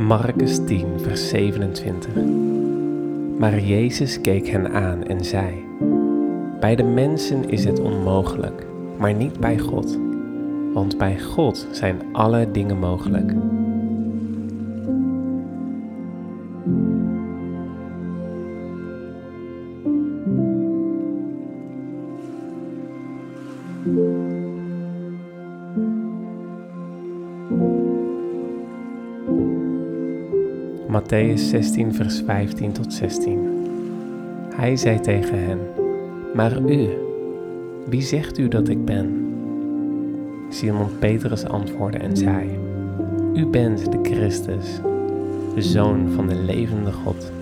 Marcus 10, vers 27. Maar Jezus keek hen aan en zei: Bij de mensen is het onmogelijk, maar niet bij God, want bij God zijn alle dingen mogelijk. Matthäus 16, vers 15 tot 16. Hij zei tegen hen: Maar u, wie zegt u dat ik ben? Simon Petrus antwoordde en zei: U bent de Christus, de Zoon van de levende God.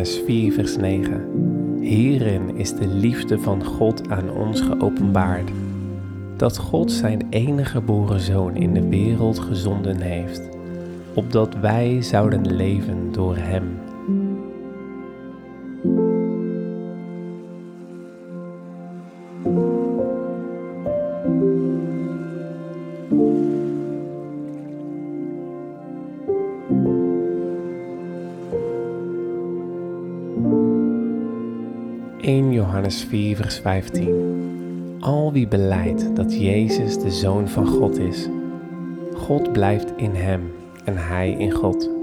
Johannes 4, vers 9. Hierin is de liefde van God aan ons geopenbaard. Dat God zijn enige geboren zoon in de wereld gezonden heeft, opdat wij zouden leven door Hem. Johannes 4, vers 15. Al wie beleidt dat Jezus de Zoon van God is, God blijft in hem en hij in God.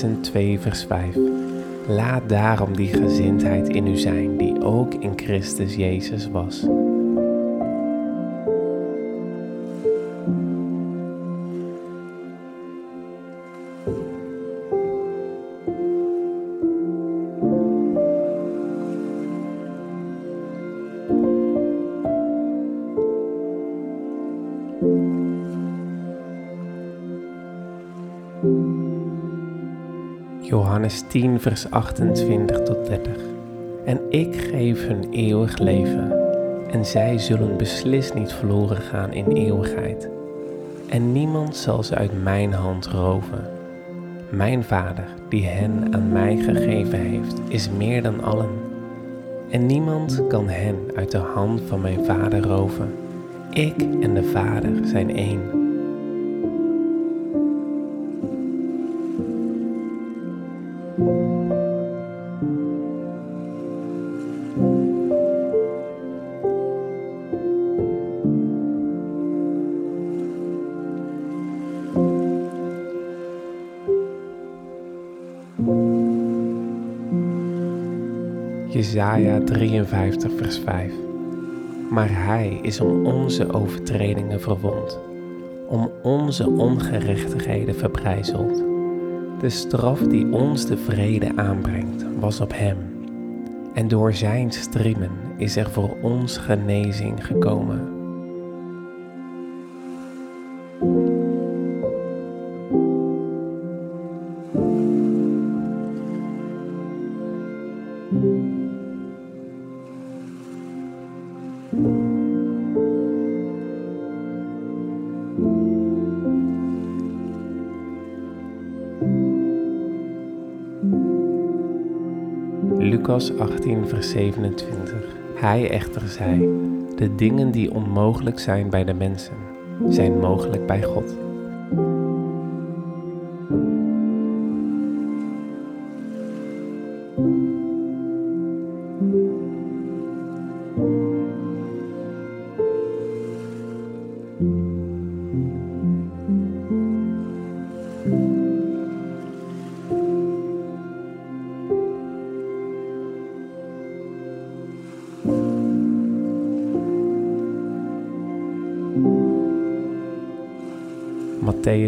2, vers 5. Laat daarom die gezindheid in u zijn, die ook in Christus Jezus was. Johannes 10, vers 28 tot 30. En ik geef hun eeuwig leven, en zij zullen beslist niet verloren gaan in eeuwigheid. En niemand zal ze uit mijn hand roven. Mijn Vader, die hen aan mij gegeven heeft, is meer dan allen. En niemand kan hen uit de hand van mijn Vader roven. Ik en de Vader zijn één. Jesaja 53 vers 5 Maar hij is om onze overtredingen verwond, om onze ongerechtigheden verbrijzeld. De straf die ons de vrede aanbrengt was op hem, en door zijn striemen is er voor ons genezing gekomen. Lucas 18, vers 27. Hij echter zei: De dingen die onmogelijk zijn bij de mensen, zijn mogelijk bij God.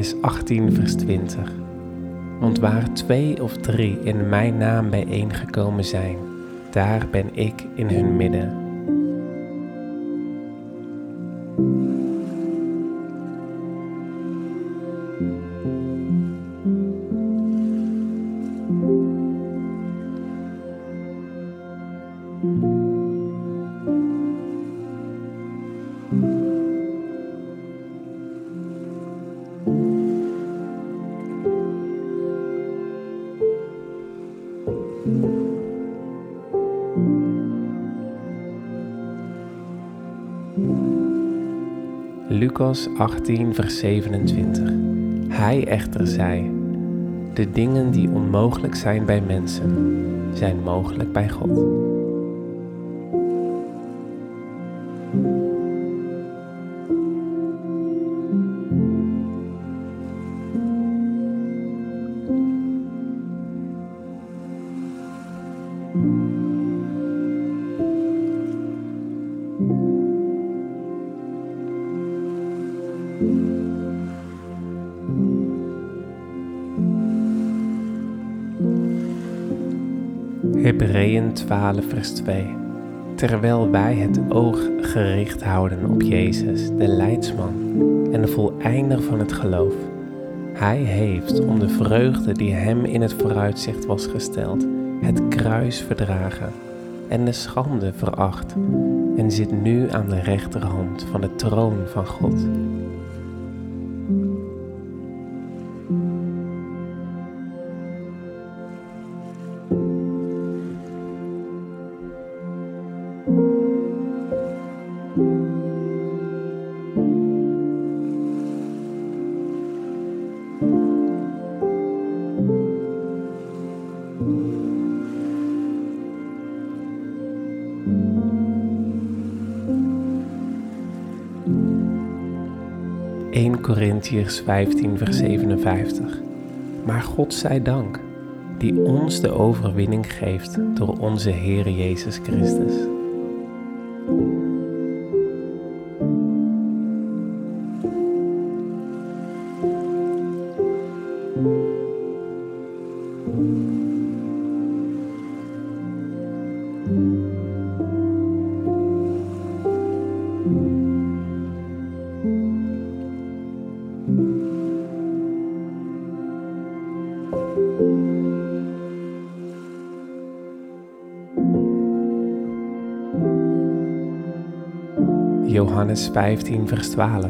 Matthäus 18, vers 20. Want waar twee of drie in mijn naam bijeengekomen zijn, daar ben ik in hun midden. Lucas 18, vers 27. Hij echter zei: De dingen die onmogelijk zijn bij mensen, zijn mogelijk bij God. Vers 2. Terwijl wij het oog gericht houden op Jezus, de leidsman en de voleinder van het geloof. Hij heeft, om de vreugde die hem in het vooruitzicht was gesteld, het kruis verdragen en de schande veracht en zit nu aan de rechterhand van de troon van God. Korintiërs 15, vers 57. Maar God zij dank, die ons de overwinning geeft door onze Heer Jezus Christus. Johannes 15, vers 12.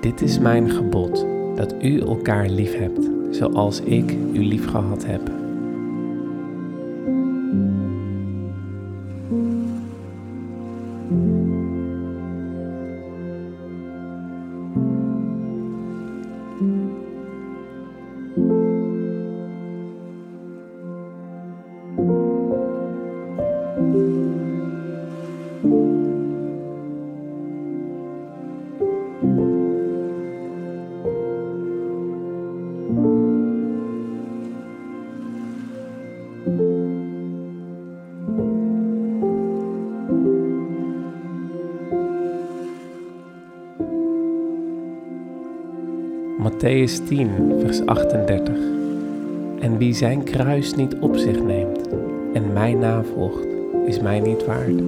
Dit is mijn gebod, dat u elkaar lief hebt, zoals ik u lief gehad heb. Matthäus 10, vers 38. En wie zijn kruis niet op zich neemt en mij navolgt, is mij niet waard.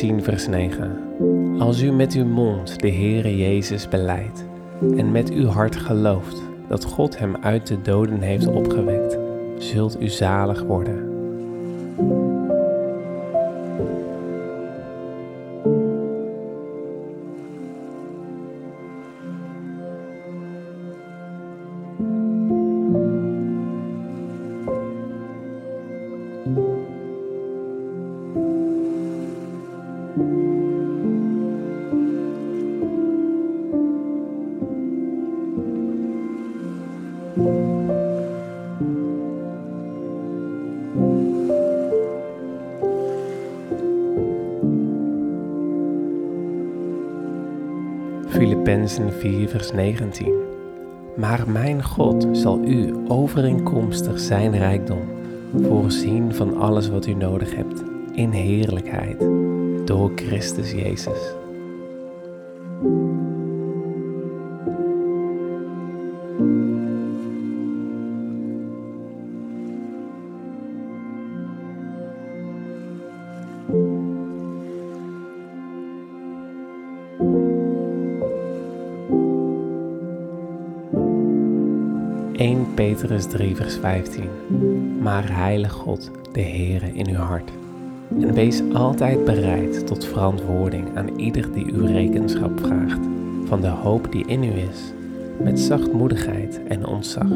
10, vers 9. Als u met uw mond de Heere Jezus beleidt en met uw hart gelooft dat God hem uit de doden heeft opgewekt, zult u zalig worden. Filippenzen 4, vers 19. Maar mijn God zal u overeenkomstig zijn rijkdom voorzien van alles wat u nodig hebt in heerlijkheid door Christus Jezus. Petrus 3, vers 15. Maar heilig God, de Heere in uw hart. En wees altijd bereid tot verantwoording aan ieder die u rekenschap vraagt van de hoop die in u is, met zachtmoedigheid en ontzag.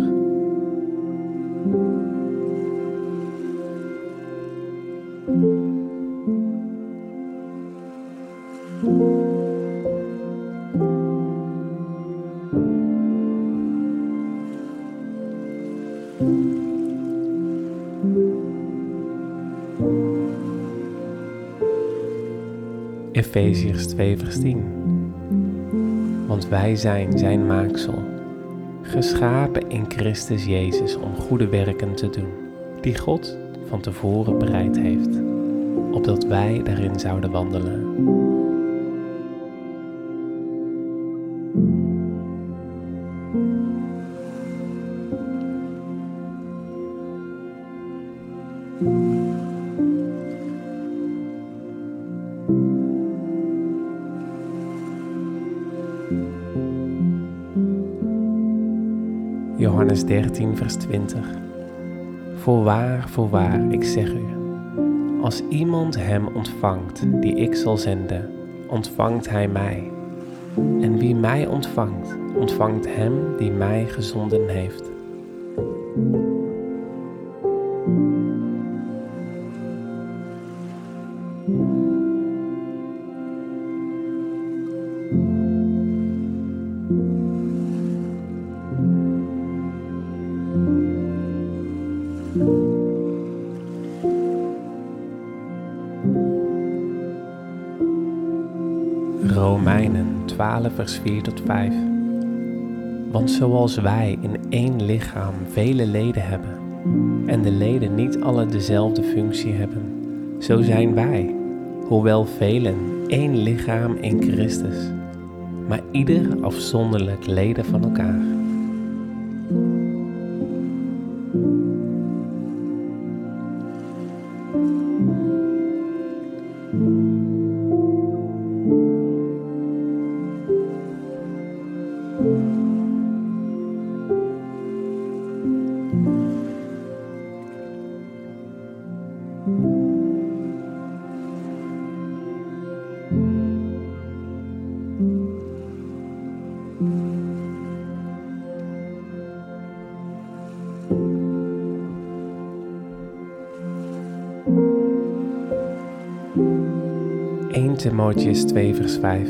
Efeziërs 2 vers 10 Want wij zijn zijn maaksel, geschapen in Christus Jezus om goede werken te doen, die God van tevoren bereid heeft, opdat wij daarin zouden wandelen. 13, vers 20. Voorwaar, voorwaar, ik zeg u, als iemand hem ontvangt die ik zal zenden, ontvangt hij mij. En wie mij ontvangt, ontvangt hem die mij gezonden heeft. 12, vers 4 tot 5. Want zoals wij in één lichaam vele leden hebben, en de leden niet alle dezelfde functie hebben, zo zijn wij, hoewel velen, één lichaam in Christus, maar ieder afzonderlijk leden van elkaar. Timotheus 2 vers 5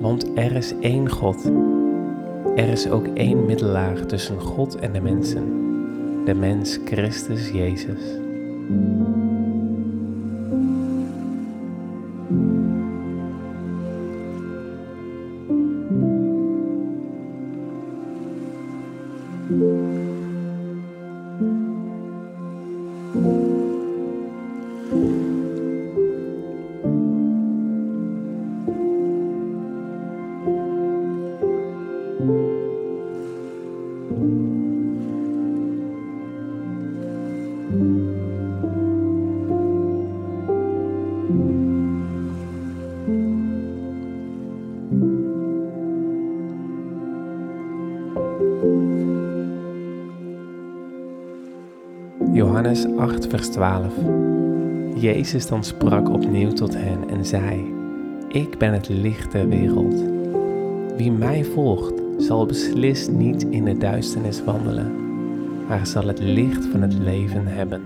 Want er is één God. Er is ook één middelaar tussen God en de mensen, de mens Christus Jezus. Johannes 8, vers 12. Jezus dan sprak opnieuw tot hen en zei: Ik ben het licht der wereld. Wie mij volgt, zal beslist niet in de duisternis wandelen, maar zal het licht van het leven hebben.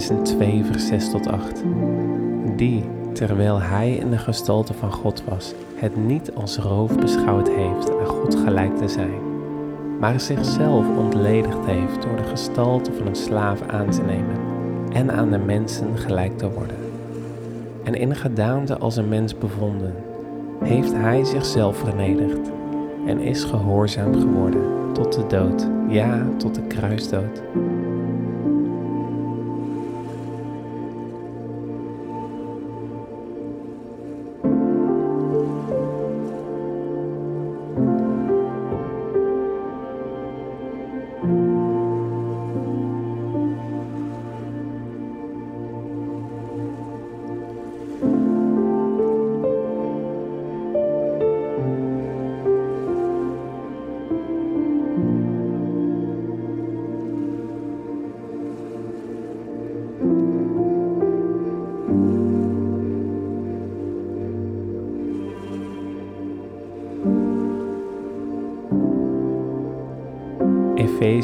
Filippenzen 2, vers 6 tot 8. Die, terwijl hij in de gestalte van God was, het niet als roof beschouwd heeft aan God gelijk te zijn, maar zichzelf ontledigd heeft door de gestalte van een slaaf aan te nemen en aan de mensen gelijk te worden. En in gedaante als een mens bevonden, heeft hij zichzelf vernederd en is gehoorzaam geworden tot de dood, ja, tot de kruisdood.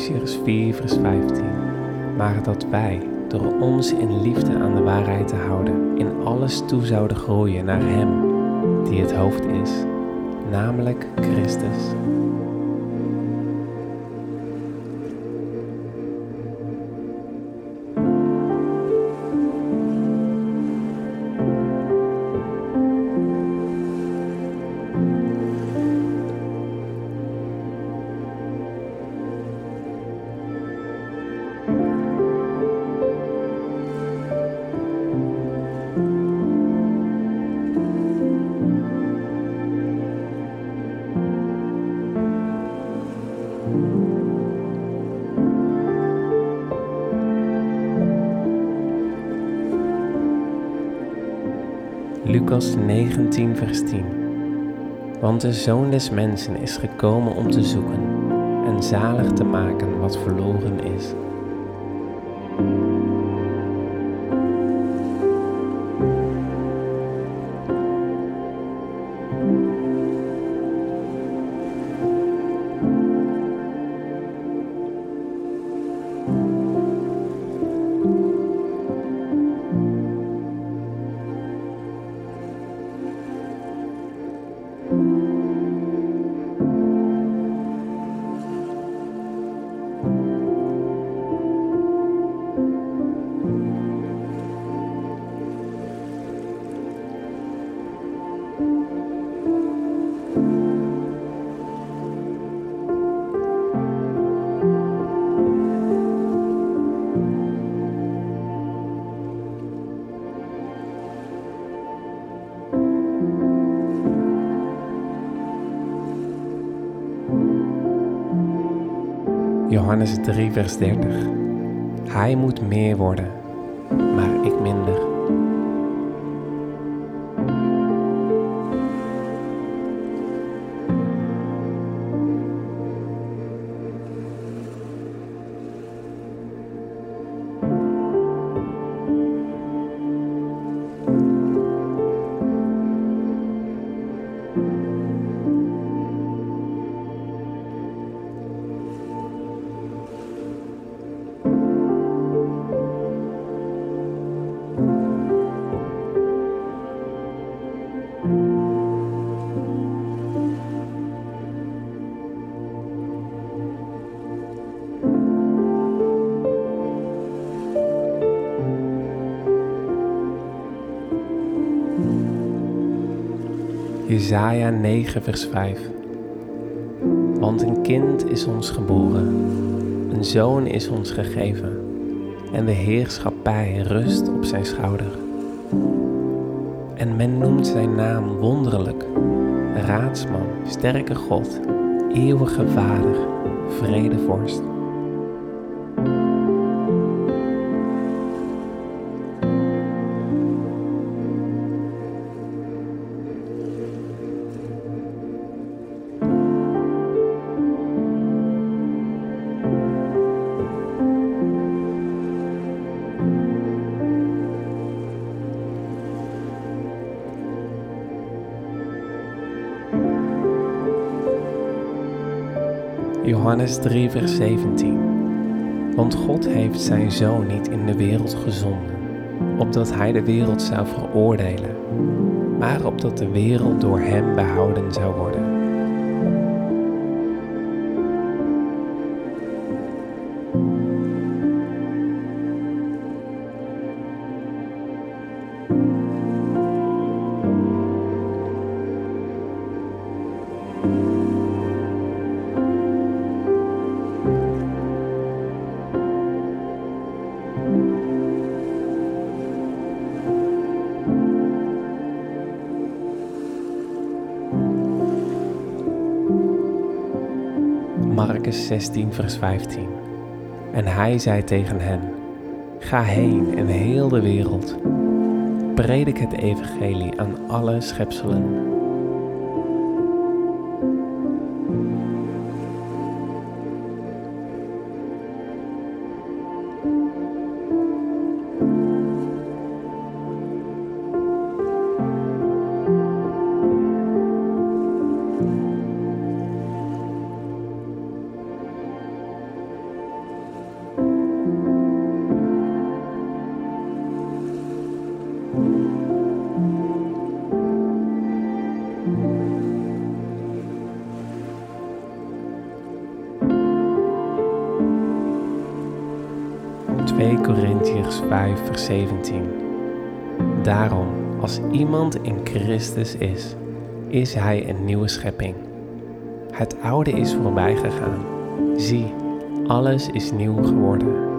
Efeziërs 4, vers 15. Maar dat wij, door ons in liefde aan de waarheid te houden, in alles toe zouden groeien naar Hem, die het hoofd is, namelijk Christus. De zoon des mensen is gekomen om te zoeken en zalig te maken wat verloren is. Johannes 3, vers 30. Hij moet meer worden, Jesaja 9 vers 5 Want een kind is ons geboren, een zoon is ons gegeven en de heerschappij rust op zijn schouder. En men noemt zijn naam wonderlijk, raadsman, sterke God, eeuwige Vader, vredevorst. Johannes 3, vers 17. Want God heeft zijn zoon niet in de wereld gezonden, opdat hij de wereld zou veroordelen, maar opdat de wereld door hem behouden zou worden. Marcus 16, vers 15. En hij zei tegen hen: Ga heen in heel de wereld. Predik het evangelie aan alle schepselen. Iemand in Christus is, is hij een nieuwe schepping. Het oude is voorbij gegaan. Zie, alles is nieuw geworden.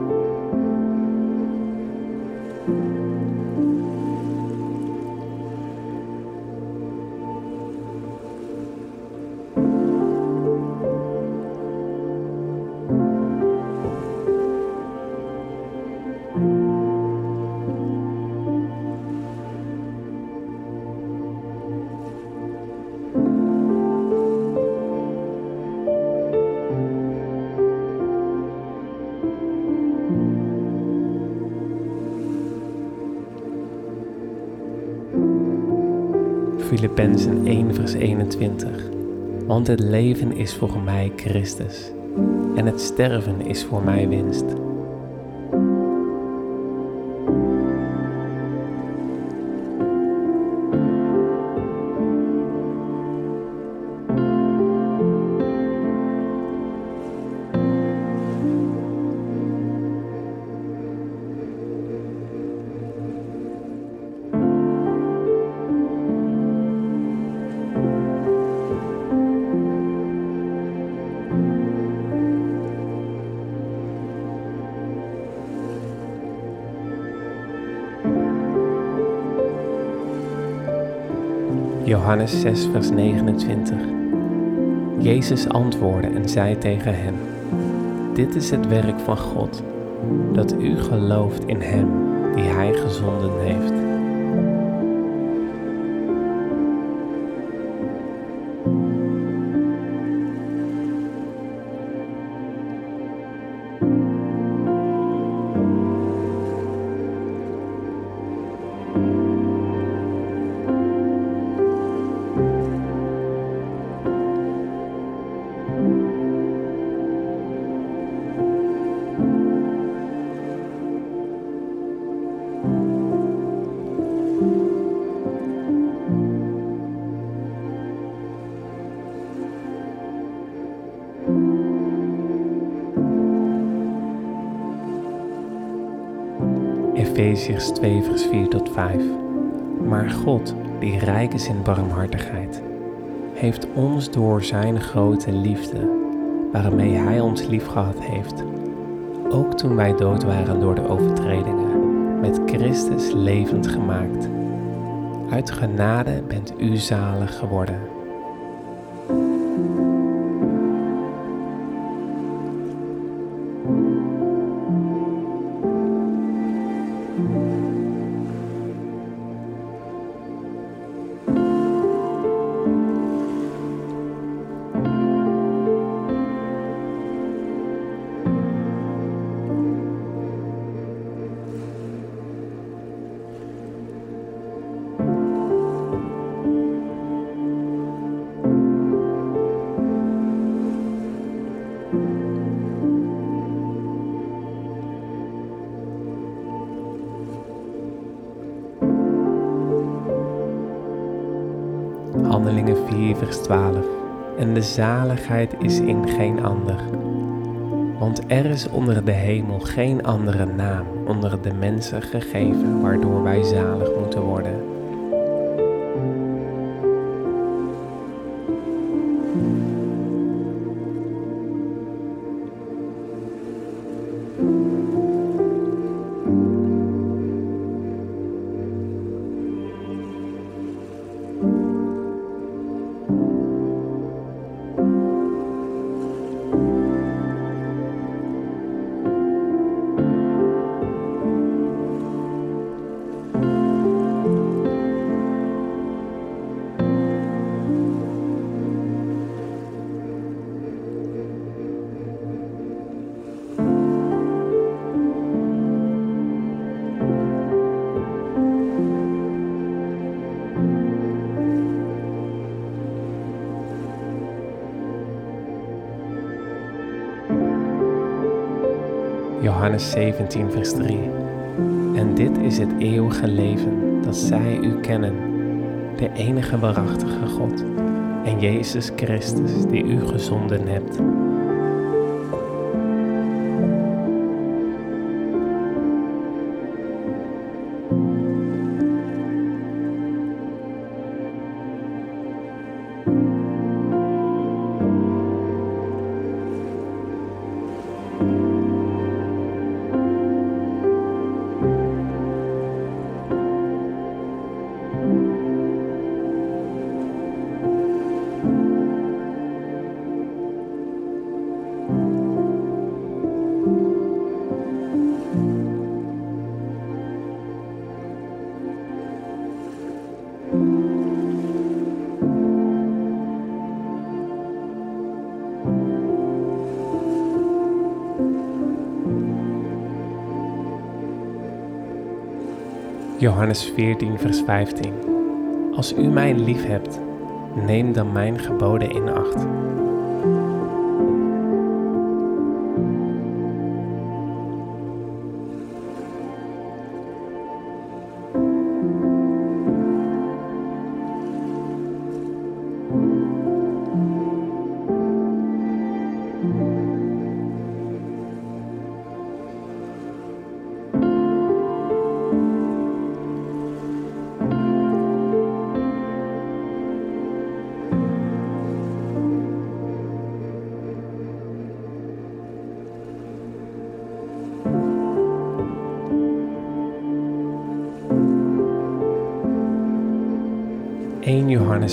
Filippenzen 1 vers 21. Want het leven is voor mij Christus en het sterven is voor mij winst. Johannes 6, vers 29. Jezus antwoordde en zei tegen hen: Dit is het werk van God, dat u gelooft in Hem die Hij gezonden heeft. Efeziërs 2 vers 4 tot 5. Maar God, die rijk is in barmhartigheid, heeft ons door Zijn grote liefde, waarmee Hij ons liefgehad heeft, ook toen wij dood waren door de overtredingen, met Christus levend gemaakt. Uit genade bent u zalig geworden. Zaligheid is in geen ander. Want er is onder de hemel geen andere naam onder de mensen gegeven waardoor wij zalig moeten worden. 17, vers 3. En dit is het eeuwige leven, dat zij u kennen, de enige waarachtige God en Jezus Christus, die u gezonden hebt. Johannes 14, vers 15. Als u mij lief hebt, neem dan mijn geboden in acht.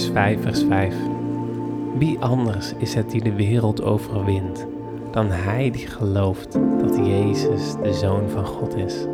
Johannes 5, vers 5. Wie anders is het die de wereld overwint dan hij die gelooft dat Jezus de Zoon van God is?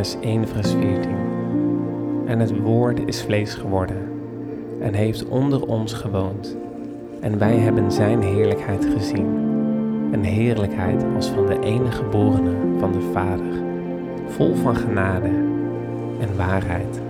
Johannes 1, vers 14. En het woord is vlees geworden en heeft onder ons gewoond. En wij hebben Zijn heerlijkheid gezien. Een heerlijkheid als van de enige geborene van de Vader, vol van genade en waarheid.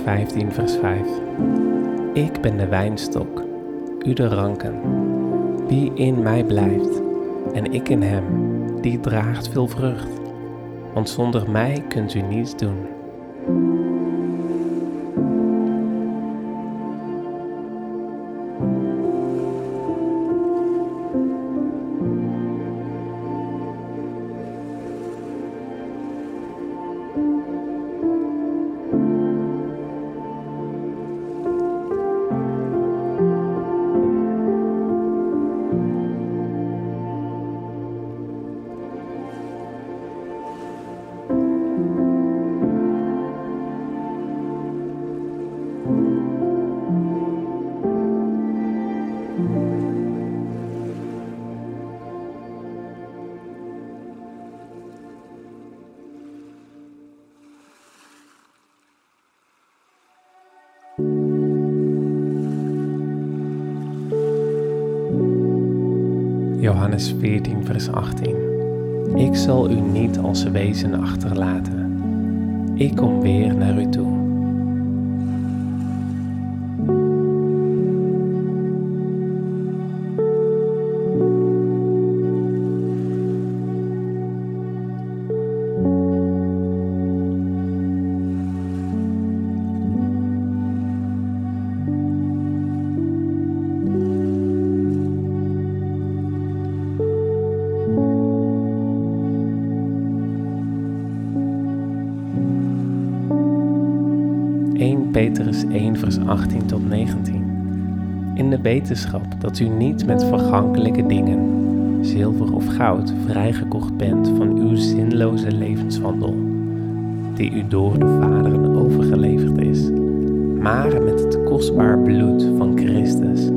Johannes 15, vers 5. Ik ben de wijnstok, u de ranken. Wie in mij blijft en ik in hem, die draagt veel vrucht. Want zonder mij kunt u niets doen. Johannes 14, vers 18. Ik zal u niet als wezen achterlaten. Wetenschap dat u niet met vergankelijke dingen, zilver of goud, vrijgekocht bent van uw zinloze levenswandel, die u door de vaderen overgeleverd is, maar met het kostbaar bloed van Christus,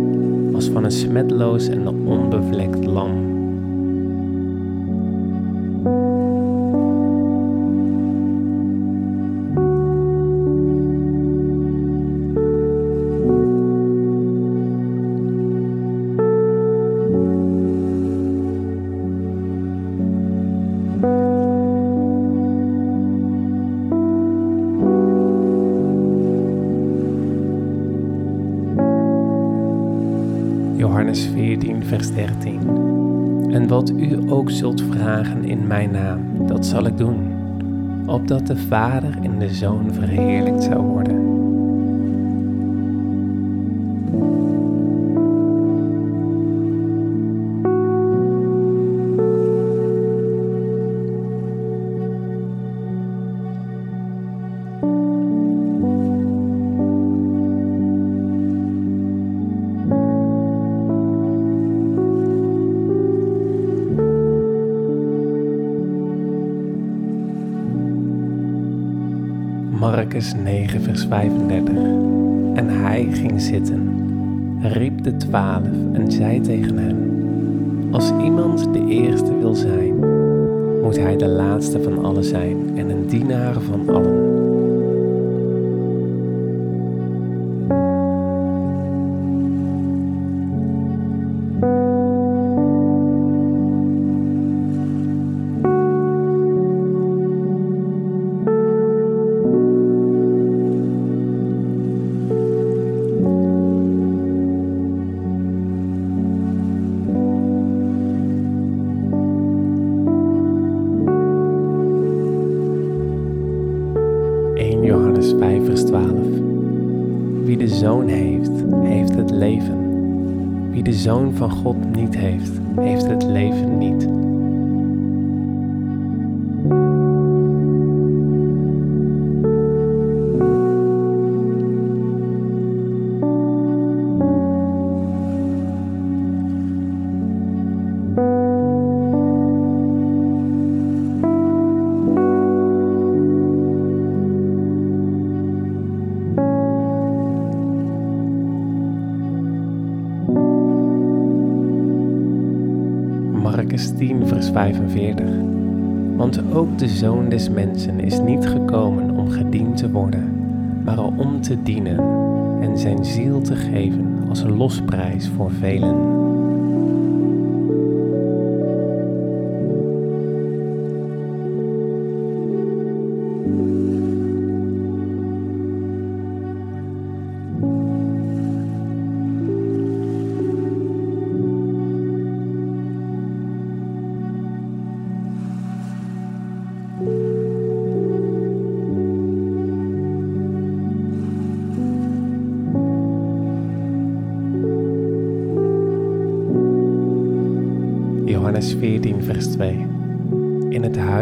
als van een smetloos en onbevlekt lam de Vader en de Zoon verheerlijkt zou worden. 35. En hij ging zitten, riep de twaalf en zei tegen des mensen is niet gekomen om gediend te worden, maar om te dienen en zijn ziel te geven als een losprijs voor velen.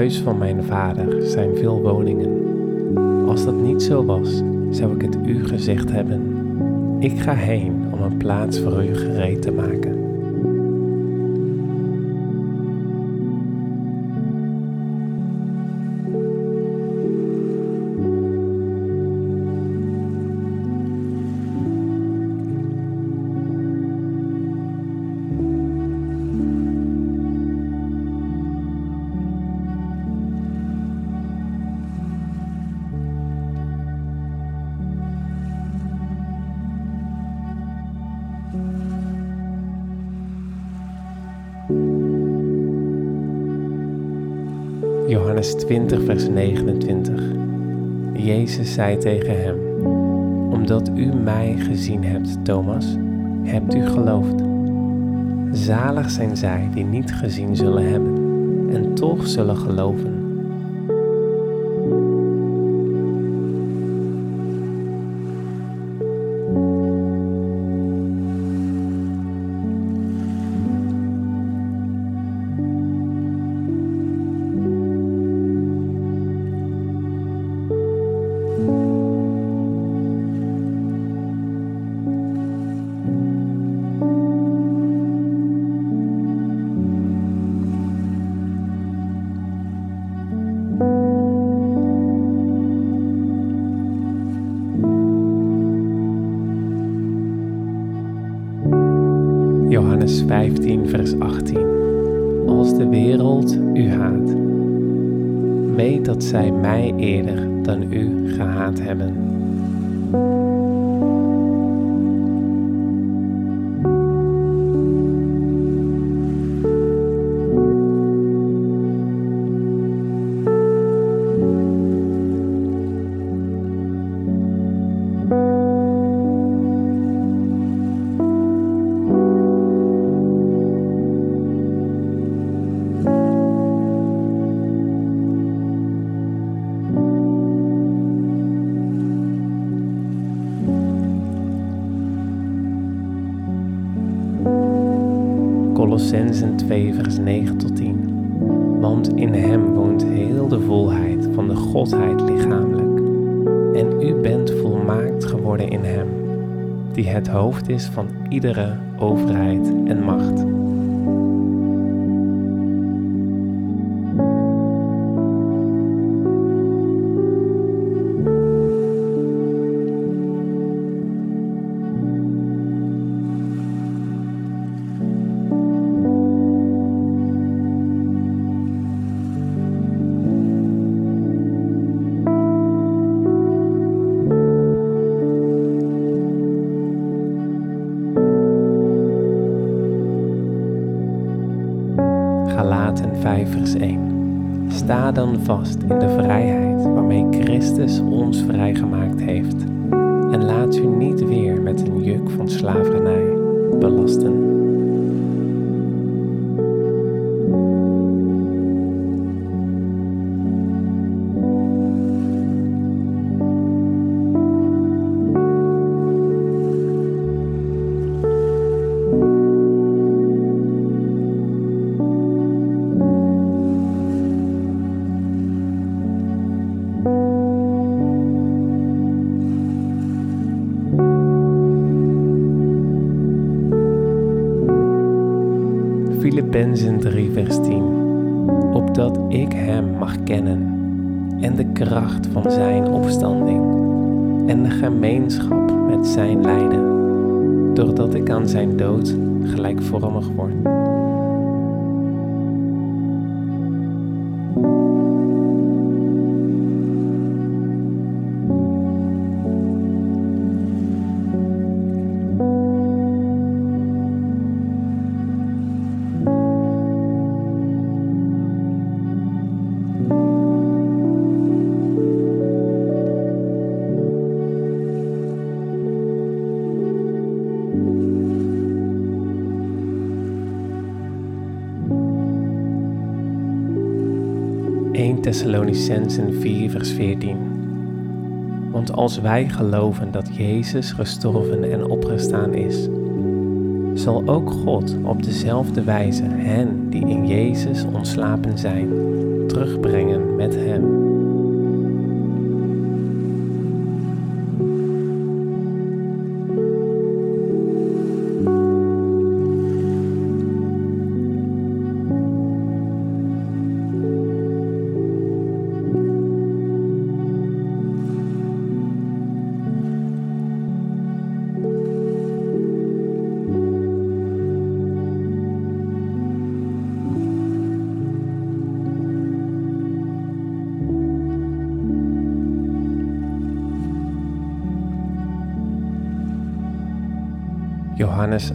Huis van mijn vader zijn veel woningen. Als dat niet zo was, zou ik het u gezegd hebben. Ik ga heen om een plaats voor u gereed te maken. Johannes 20, vers 29. Jezus zei tegen hem: Omdat u mij gezien hebt, Thomas, hebt u geloofd. Zalig zijn zij die niet gezien zullen hebben en toch zullen geloven. 2, vers 9 tot 10. Want in Hem woont heel de volheid van de Godheid lichamelijk. En u bent volmaakt geworden in Hem, die het hoofd is van iedere overheid en macht. Als wij geloven dat Jezus gestorven en opgestaan is, zal ook God op dezelfde wijze hen die in Jezus ontslapen zijn, terugbrengen met Hem.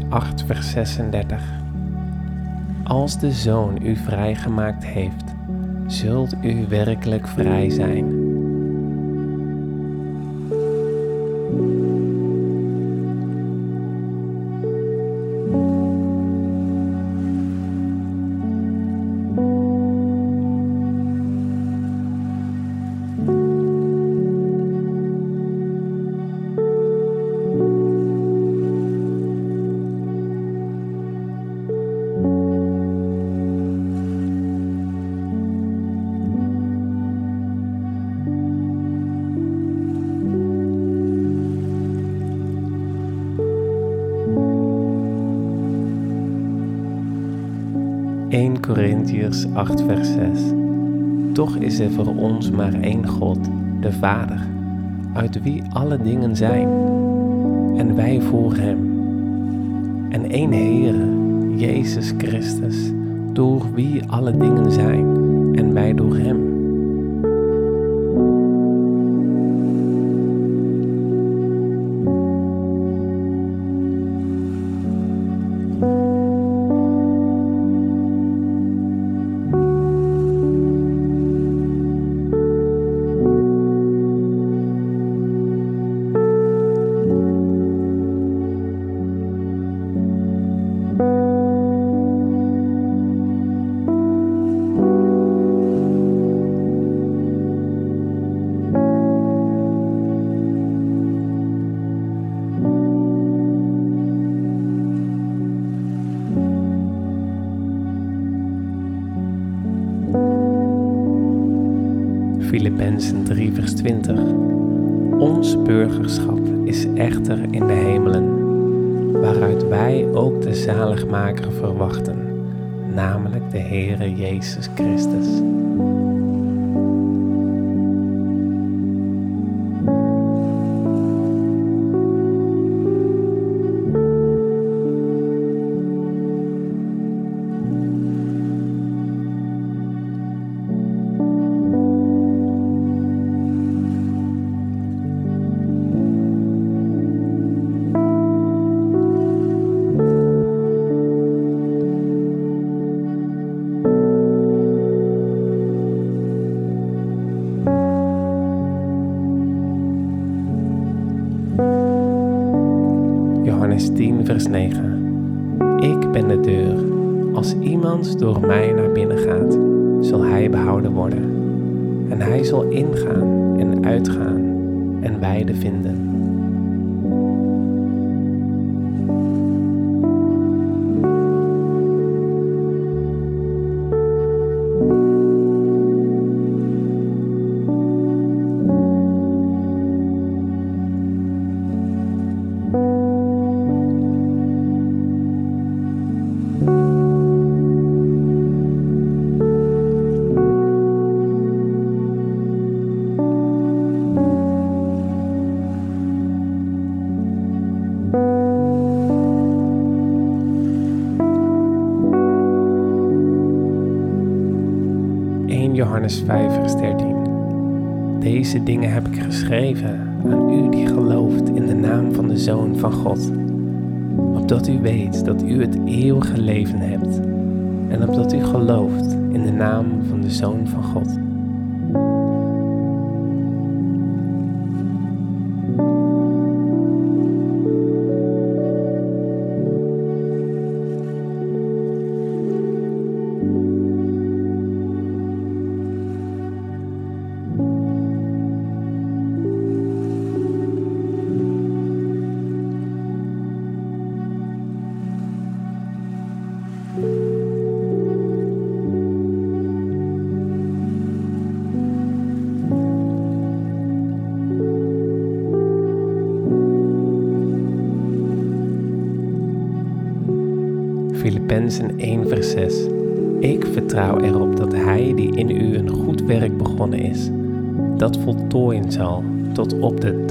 8, vers 36. Als de Zoon u vrijgemaakt heeft, zult u werkelijk vrij zijn. Toch is er voor ons maar één God, de Vader, uit wie alle dingen zijn, en wij voor Hem. En één Heere, Jezus Christus, door wie alle dingen zijn, en wij door Hem. Filippenzen 1 vers 6. Ik vertrouw erop dat Hij die in u een goed werk begonnen is, dat voltooien zal tot op de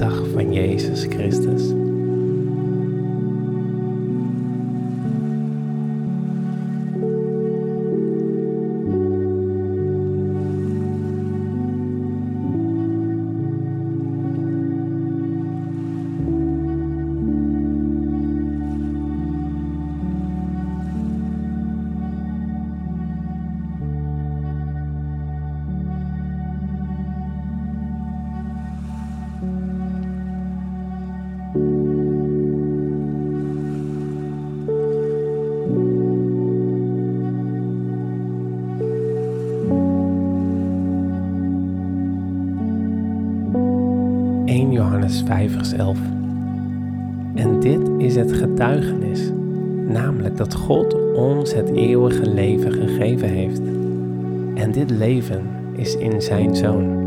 Johannes 5, vers 11. En dit is het getuigenis, namelijk dat God ons het eeuwige leven gegeven heeft. En dit leven is in Zijn Zoon.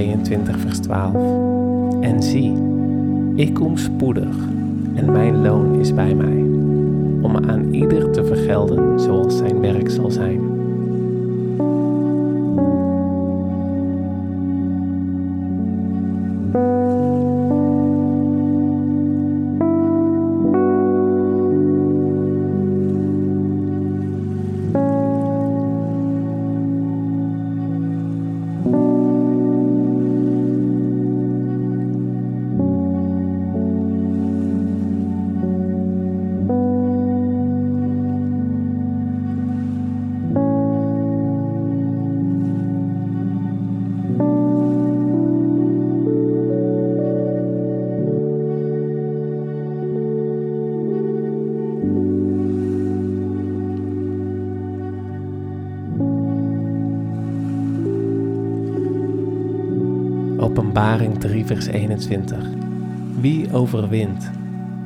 22, vers 12. En zie, ik kom spoedig en mijn loon is bij mij, om aan ieder te vergelden zoals zijn werk zal zijn. Vers 21. Wie overwint,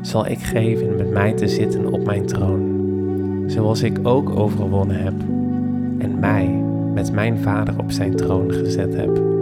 zal ik geven met mij te zitten op mijn troon, zoals ik ook overwonnen heb en mij met mijn Vader op zijn troon gezet heb.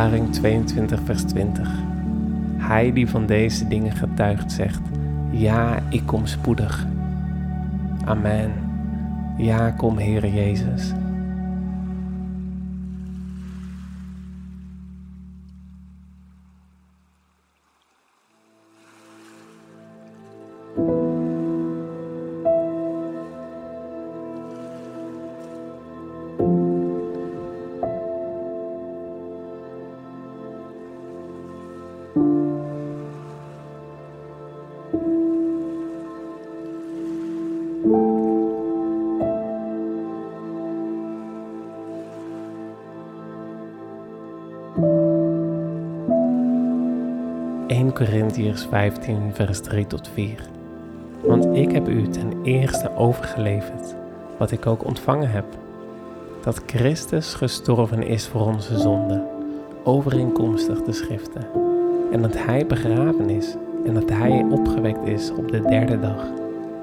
Openbaring 22, vers 20. Hij die van deze dingen getuigt zegt, ja, ik kom spoedig. Amen. Ja, kom Heere Jezus. Corinthiërs 15, vers 3 tot 4. Want ik heb u ten eerste overgeleverd, wat ik ook ontvangen heb, dat Christus gestorven is voor onze zonden, overeenkomstig de schriften, en dat Hij begraven is en dat Hij opgewekt is op de derde dag,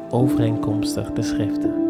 overeenkomstig de schriften.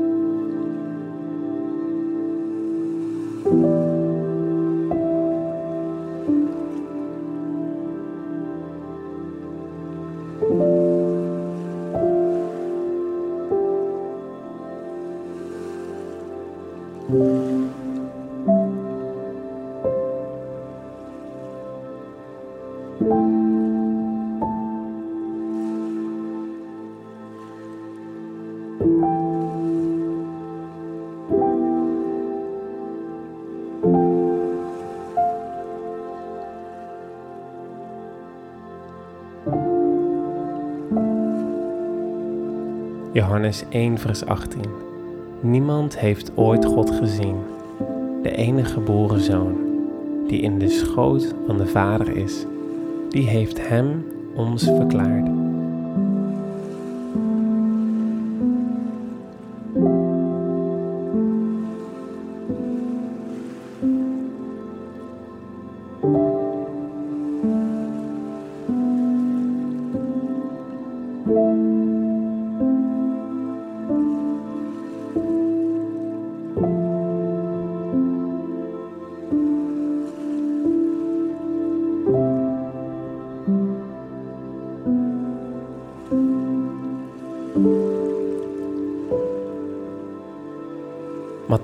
Johannes 1, vers 18. Niemand heeft ooit God gezien, de enige geboren zoon, die in de schoot van de Vader is, die heeft Hem ons verklaard.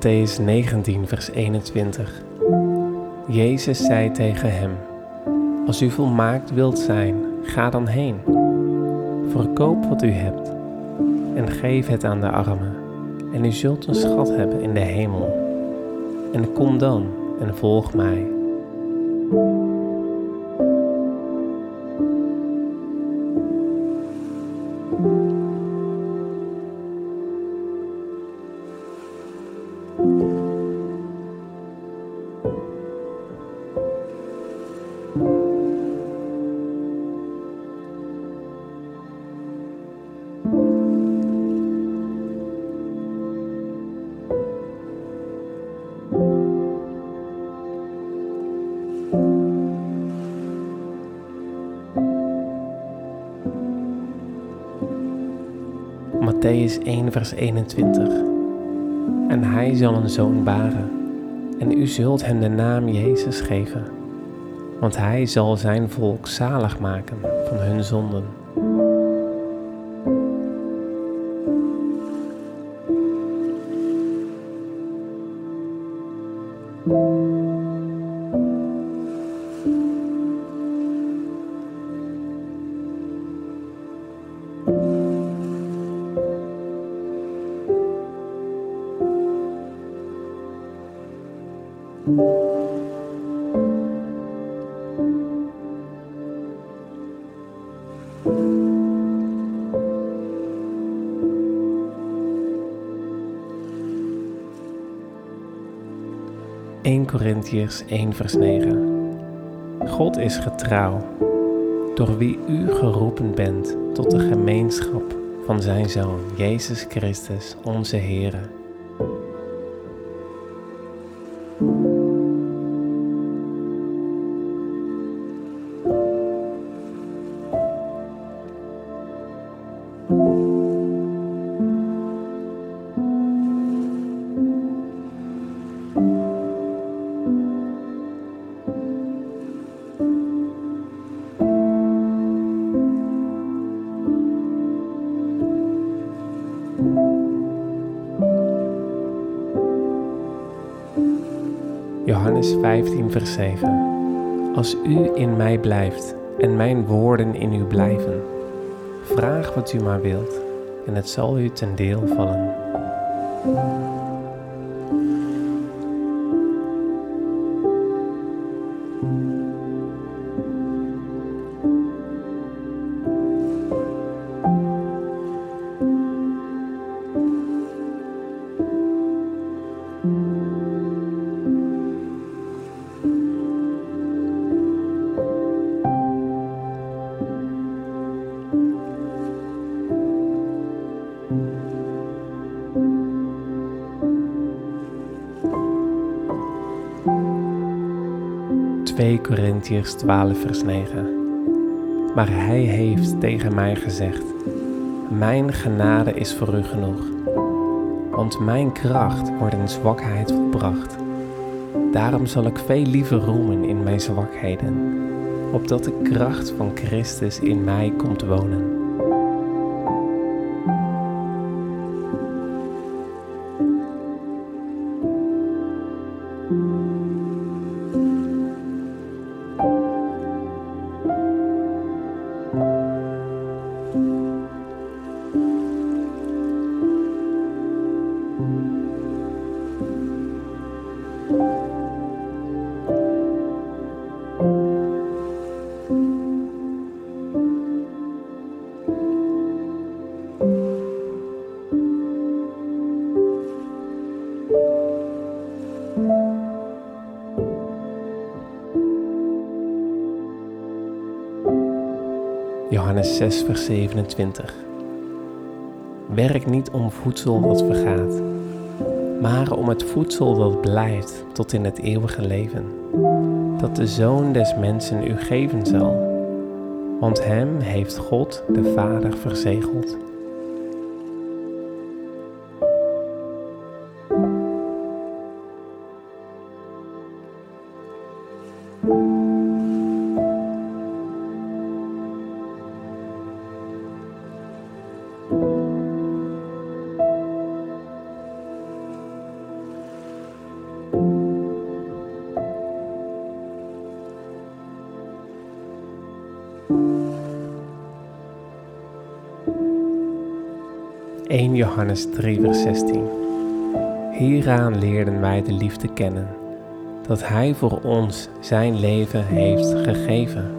Matthäus 19, vers 21. Jezus zei tegen hem: Als u volmaakt wilt zijn, ga dan heen. Verkoop wat u hebt en geef het aan de armen, en u zult een schat hebben in de hemel. En kom dan en volg mij. Matthäus 1, vers 21. En hij zal een zoon baren, en u zult hem de naam Jezus geven, want hij zal zijn volk zalig maken van hun zonden. Corinthiërs 1 vers 9 God is getrouw, door wie u geroepen bent tot de gemeenschap van zijn Zoon, Jezus Christus, onze Heer. Vers 7. Als u in mij blijft en mijn woorden in u blijven, vraag wat u maar wilt en het zal u ten deel vallen. Corinthiërs 12, vers 9. Maar hij heeft tegen mij gezegd: Mijn genade is voor u genoeg, want mijn kracht wordt in zwakheid volbracht. Daarom zal ik veel liever roemen in mijn zwakheden, opdat de kracht van Christus in mij komt wonen. 6, vers 27. Werk niet om voedsel dat vergaat, maar om het voedsel dat blijft tot in het eeuwige leven, dat de Zoon des Mensen u geven zal. Want hem heeft God de Vader verzegeld. Johannes 3, vers 16. Hieraan leerden wij de liefde kennen, dat Hij voor ons Zijn leven heeft gegeven.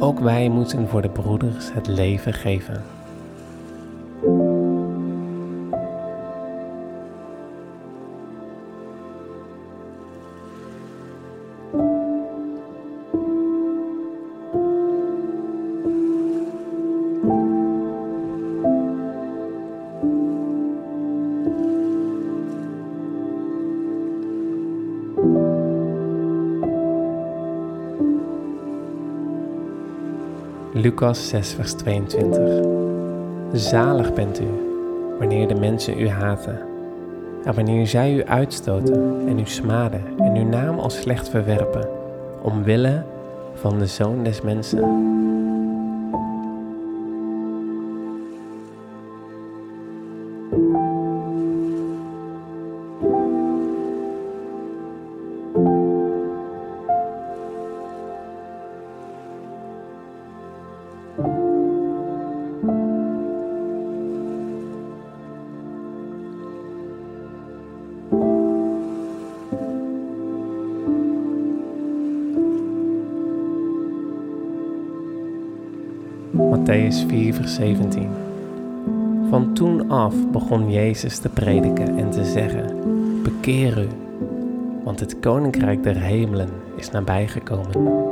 Ook wij moeten voor de broeders het leven geven. Lucas 6, vers 22. Zalig bent u wanneer de mensen u haten en wanneer zij u uitstoten en u smaden en uw naam als slecht verwerpen, omwille van de Zoon des Mensen. Matthäus 4, vers 17. Van toen af begon Jezus te prediken en te zeggen: Bekeer u, want het koninkrijk der hemelen is nabijgekomen.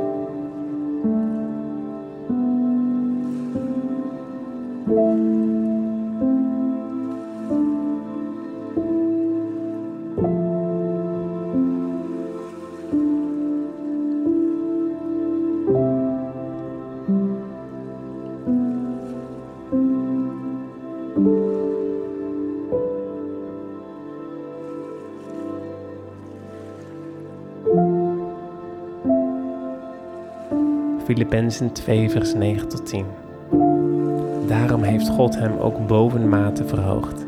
Filippenzen 2, vers 9 tot 10. Daarom heeft God hem ook bovenmate verhoogd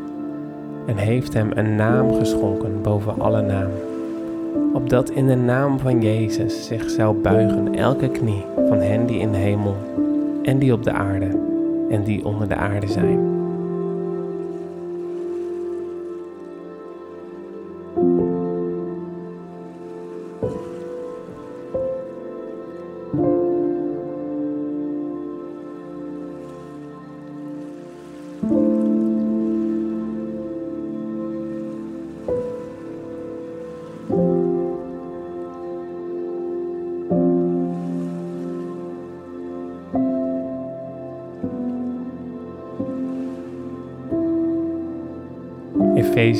en heeft hem een naam geschonken boven alle naam, opdat in de naam van Jezus zich zou buigen elke knie van hen die in de hemel en die op de aarde en die onder de aarde zijn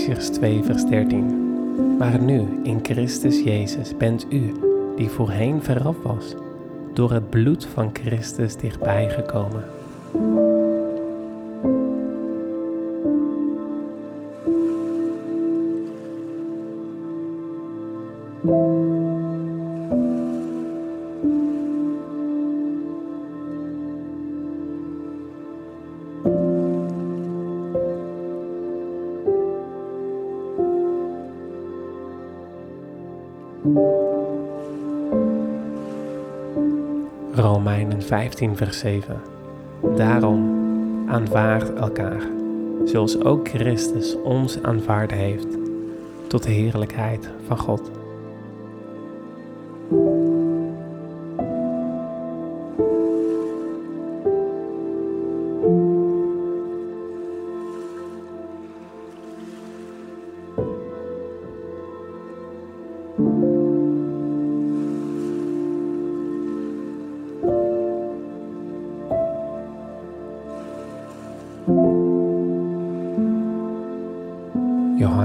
Efeziërs 2, vers 13. Maar nu, in Christus Jezus, bent u, die voorheen veraf was, door het bloed van Christus dichtbij gekomen. 15, vers 7. Daarom aanvaard elkaar, zoals ook Christus ons aanvaard heeft, tot de heerlijkheid van God.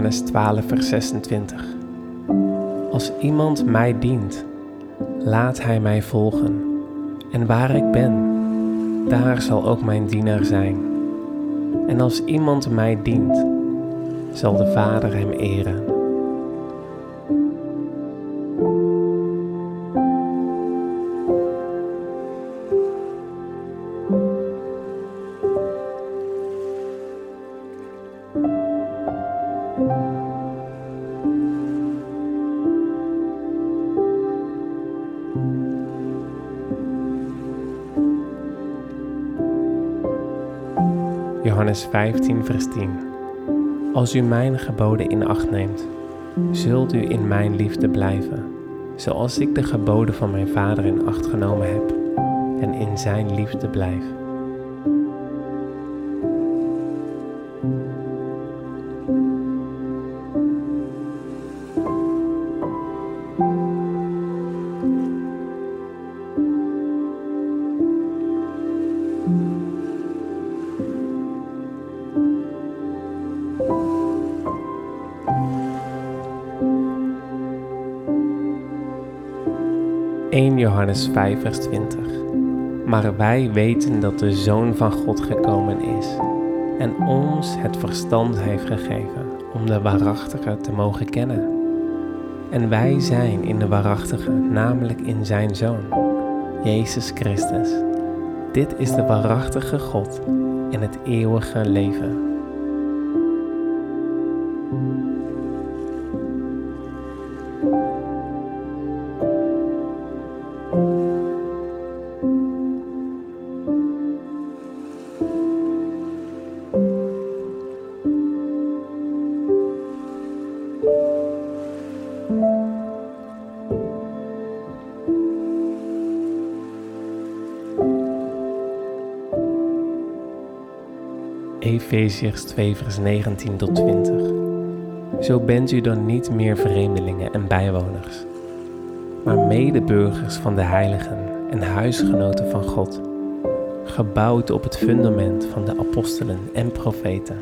Johannes 12, vers 26. Als iemand mij dient, laat hij mij volgen. En waar ik ben, daar zal ook mijn dienaar zijn. En als iemand mij dient, zal de Vader hem eren. Johannes 15, vers 10. Als u mijn geboden in acht neemt, zult u in mijn liefde blijven, zoals ik de geboden van mijn Vader in acht genomen heb en in zijn liefde blijf. Johannes 5, vers 20. Maar wij weten dat de Zoon van God gekomen is en ons het verstand heeft gegeven om de waarachtige te mogen kennen. En wij zijn in de waarachtige, namelijk in zijn Zoon, Jezus Christus. Dit is de waarachtige God en het eeuwige leven. Efeziërs 2 vers 19 tot 20. Zo bent u dan niet meer vreemdelingen en bijwoners, maar medeburgers van de heiligen en huisgenoten van God, gebouwd op het fundament van de apostelen en profeten,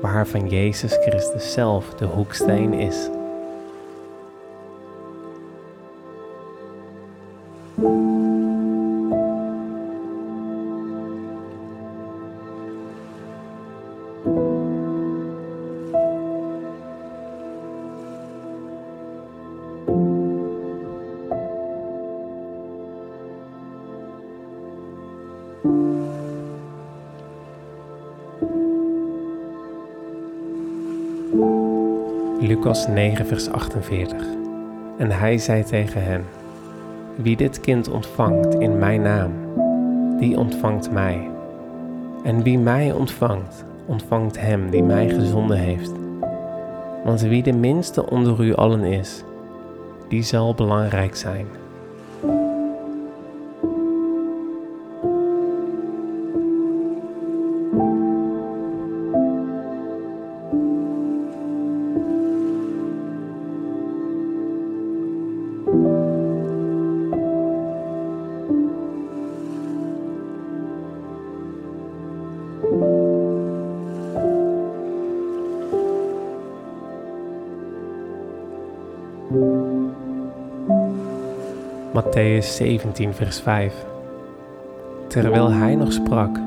waarvan Jezus Christus zelf de hoeksteen is. Lucas 9, vers 48. En hij zei tegen hen: Wie dit kind ontvangt in mijn naam, die ontvangt mij. En wie mij ontvangt, ontvangt hem die mij gezonden heeft. Want wie de minste onder u allen is, die zal belangrijk zijn. Matthäus 17, vers 5. Terwijl hij nog sprak,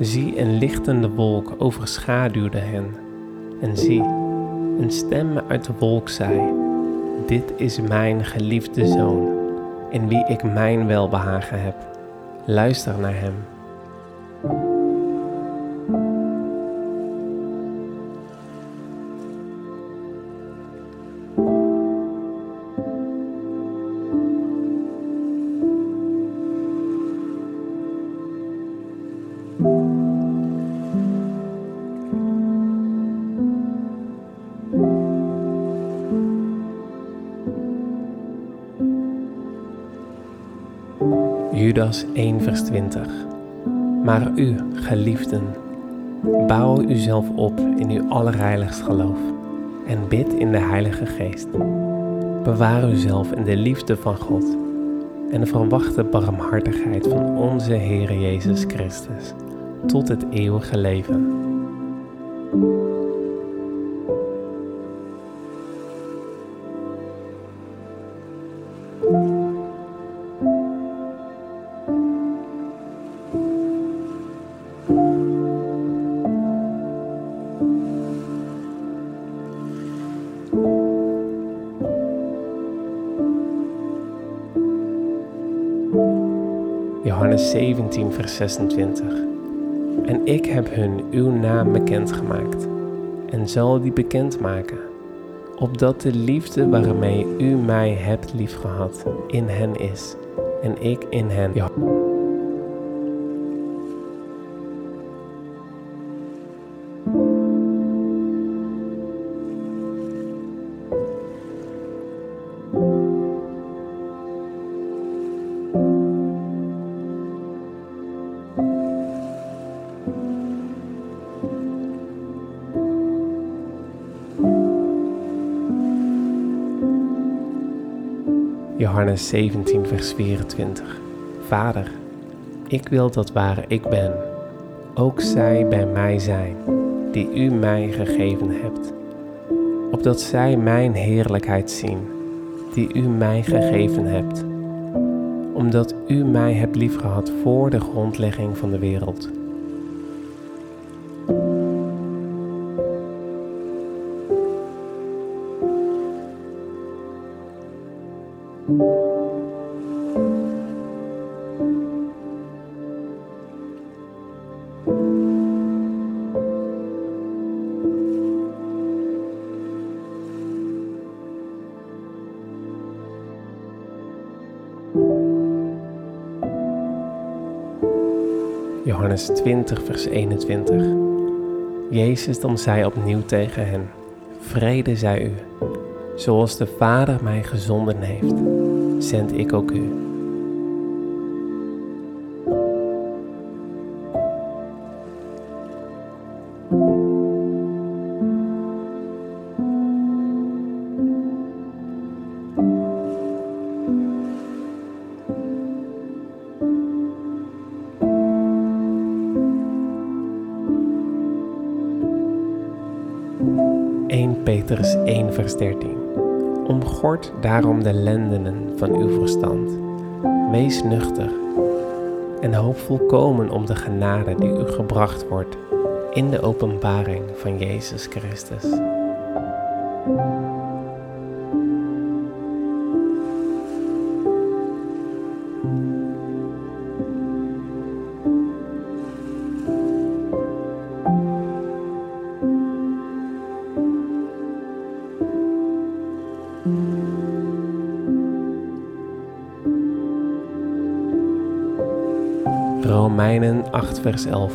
zie een lichtende wolk overschaduwde hen. En zie, een stem uit de wolk zei: Dit is mijn geliefde zoon, in wie ik mijn welbehagen heb. Luister naar hem. Judas 1 vers 20 Maar u, geliefden, bouw uzelf op in uw allerheiligst geloof en bid in de Heilige Geest. Bewaar uzelf in de liefde van God en de verwachte barmhartigheid van onze Heer Jezus Christus tot het eeuwige leven. Johannes 17, vers 26. En ik heb hun uw naam bekendgemaakt en zal die bekendmaken, opdat de liefde waarmee u mij hebt liefgehad in hen is en ik in hen. Johannes 17, vers 24. Vader, ik wil dat waar ik ben, ook zij bij mij zijn, die u mij gegeven hebt, opdat zij mijn heerlijkheid zien, die u mij gegeven hebt, omdat u mij hebt liefgehad voor de grondlegging van de wereld. 20, vers 21. Jezus dan zei opnieuw tegen hen: Vrede zij u. Zoals de Vader mij gezonden heeft, zend ik ook u. Daarom de lendenen van uw verstand. Wees nuchter en hoop volkomen om de genade die u gebracht wordt in de openbaring van Jezus Christus. Romeinen 8, vers 11.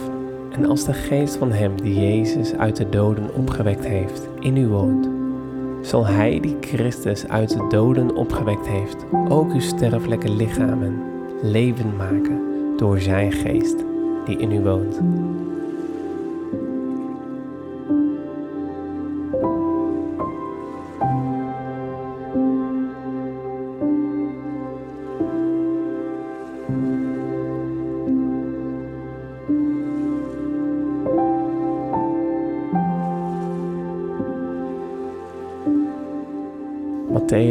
En als de geest van Hem die Jezus uit de doden opgewekt heeft in u woont, zal Hij die Christus uit de doden opgewekt heeft ook uw sterfelijke lichamen levend maken door Zijn geest die in u woont.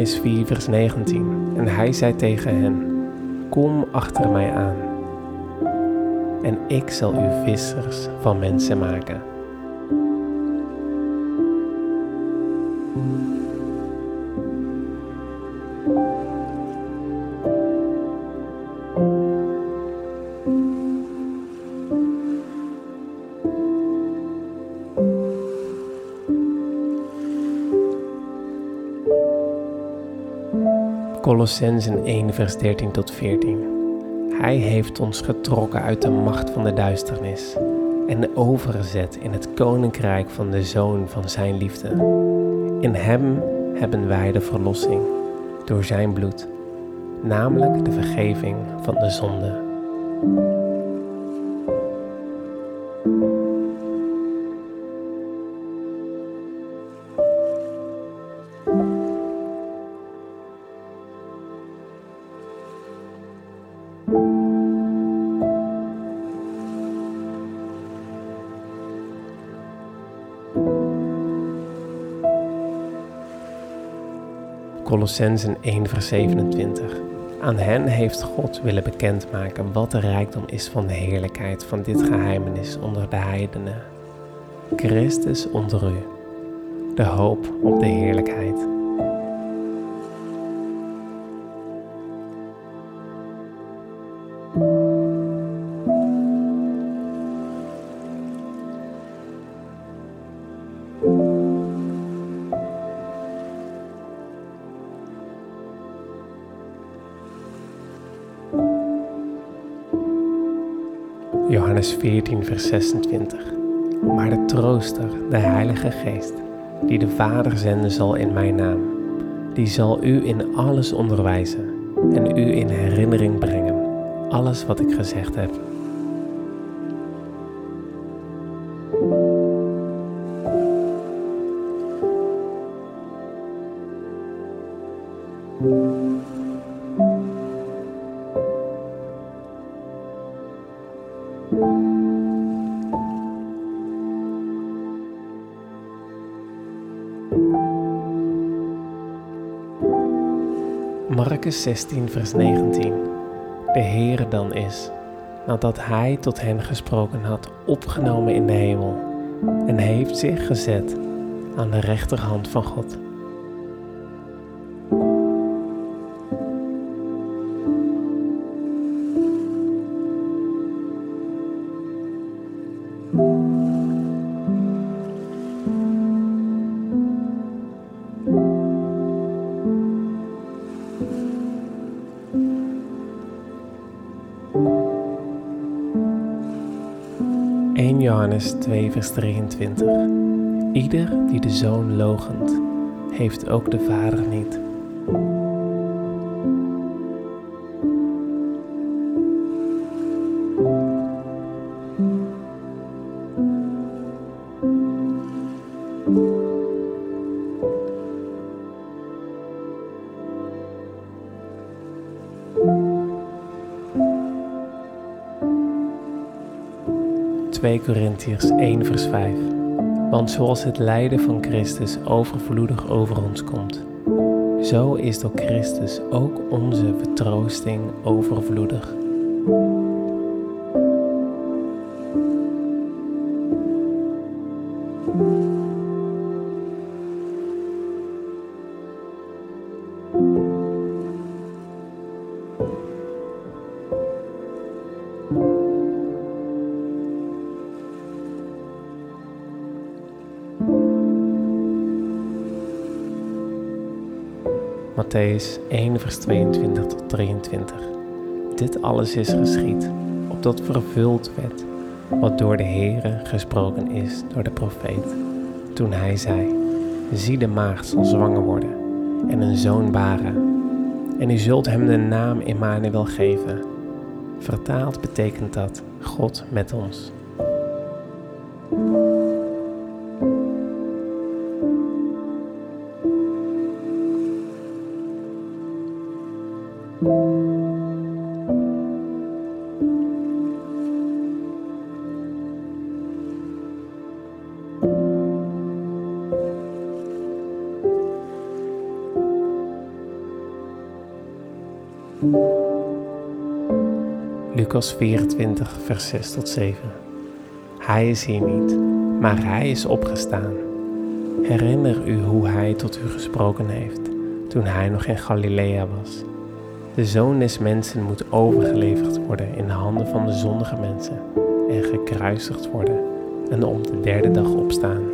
Matthäus 4, vers 19. En hij zei tegen hen: Kom achter mij aan, en ik zal u vissers van mensen maken. Colossensen 1, vers 13 tot 14. Hij heeft ons getrokken uit de macht van de duisternis en overgezet in het koninkrijk van de Zoon van Zijn liefde. In Hem hebben wij de verlossing door Zijn bloed, namelijk de vergeving van de zonde. Colossensen 1 vers 27. Aan hen heeft God willen bekendmaken wat de rijkdom is van de heerlijkheid van dit geheimenis onder de heidenen. Christus onder u, de hoop op de heerlijkheid. Johannes 14, vers 26. Maar de trooster, de Heilige Geest, die de Vader zenden zal in mijn naam, die zal u in alles onderwijzen en u in herinnering brengen, alles wat ik gezegd heb. Marcus 16, vers 19. De Heere dan is, nadat Hij tot hen gesproken had, opgenomen in de hemel en heeft zich gezet aan de rechterhand van God. Johannes 2, vers 23. Ieder die de zoon logent, heeft ook de vader niet. ...2 Korintiërs 1 vers 5. Want zoals het lijden van Christus overvloedig over ons komt, zo is door Christus ook onze vertroosting overvloedig. Matthäus 1, vers 22 tot 23. Dit alles is geschied, opdat vervuld werd wat door de Heere gesproken is door de profeet, toen hij zei, zie de maagd zal zwanger worden en een zoon baren, en u zult hem de naam Emmanuel geven. Vertaald betekent dat God met ons. Lucas 24, vers 6 tot 7. Hij is hier niet, maar hij is opgestaan. Herinner u hoe hij tot u gesproken heeft toen hij nog in Galilea was. De zoon des mensen moet overgeleverd worden in de handen van de zondige mensen en gekruisigd worden en op de derde dag opstaan.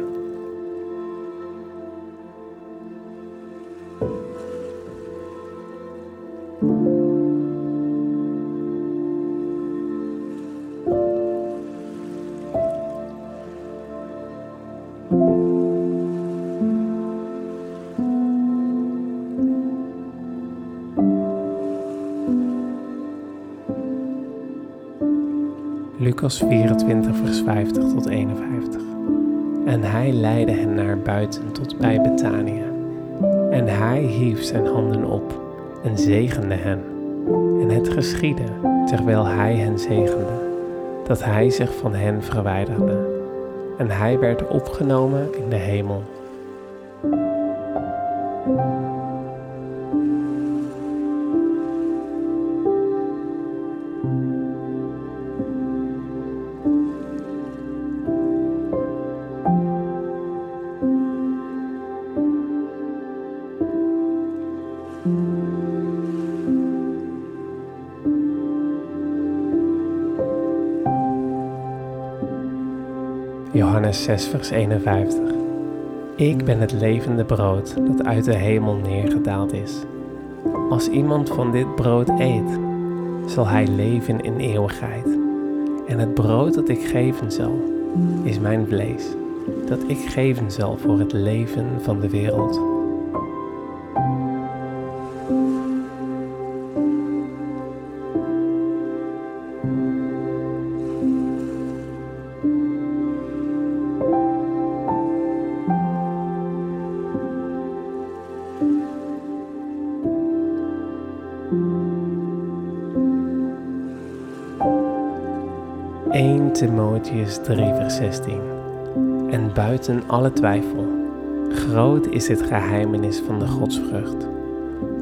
Lucas 24, vers 50 tot 51. En hij leidde hen naar buiten tot bij Betania. En hij hief zijn handen op en zegende hen. En het geschiedde, terwijl hij hen zegende, dat hij zich van hen verwijderde. En hij werd opgenomen in de hemel. Johannes 6, vers 51. Ik ben het levende brood dat uit de hemel neergedaald is. Als iemand van dit brood eet, zal hij leven in eeuwigheid. En het brood dat ik geven zal, is mijn vlees, dat ik geven zal voor het leven van de wereld. 3, vers 16. En buiten alle twijfel, groot is het geheimenis van de godsvrucht.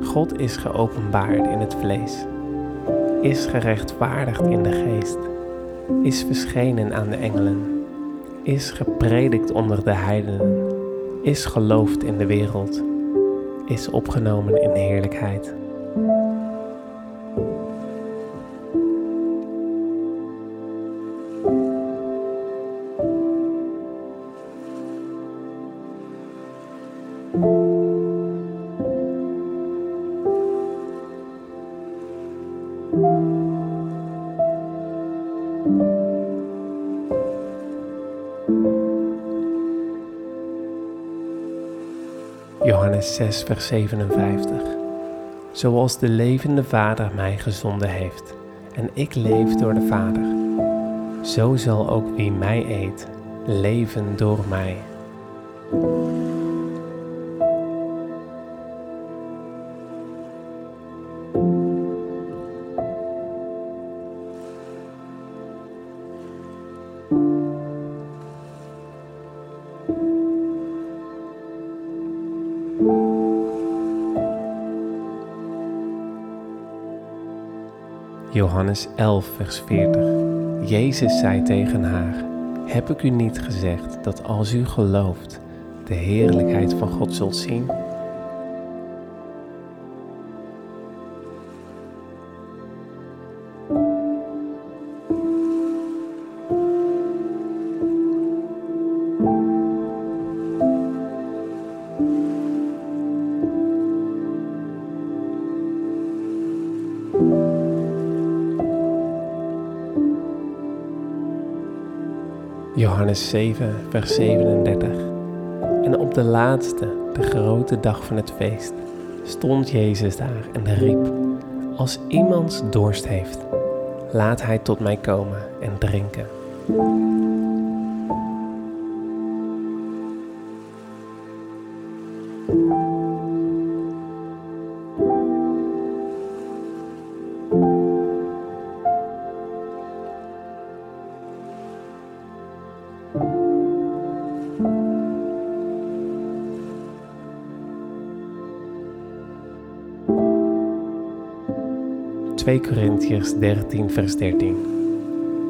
God is geopenbaard in het vlees, is gerechtvaardigd in de geest, is verschenen aan de engelen, is gepredikt onder de heidenen, is geloofd in de wereld, is opgenomen in heerlijkheid. 6, vers 57. Zoals de levende Vader mij gezonden heeft en ik leef door de Vader, zo zal ook wie mij eet leven door mij. Johannes 11, vers 40. Jezus zei tegen haar: Heb ik u niet gezegd dat als u gelooft, de heerlijkheid van God zult zien? Johannes 7, vers 37. En op de laatste, de grote dag van het feest, stond Jezus daar en riep: Als iemand dorst heeft, laat hij tot mij komen en drinken. ...2 Corinthiërs 13 vers 13.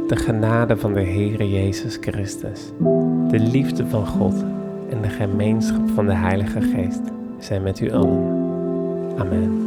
De genade van de Heere Jezus Christus, de liefde van God en de gemeenschap van de Heilige Geest zijn met u allen. Amen.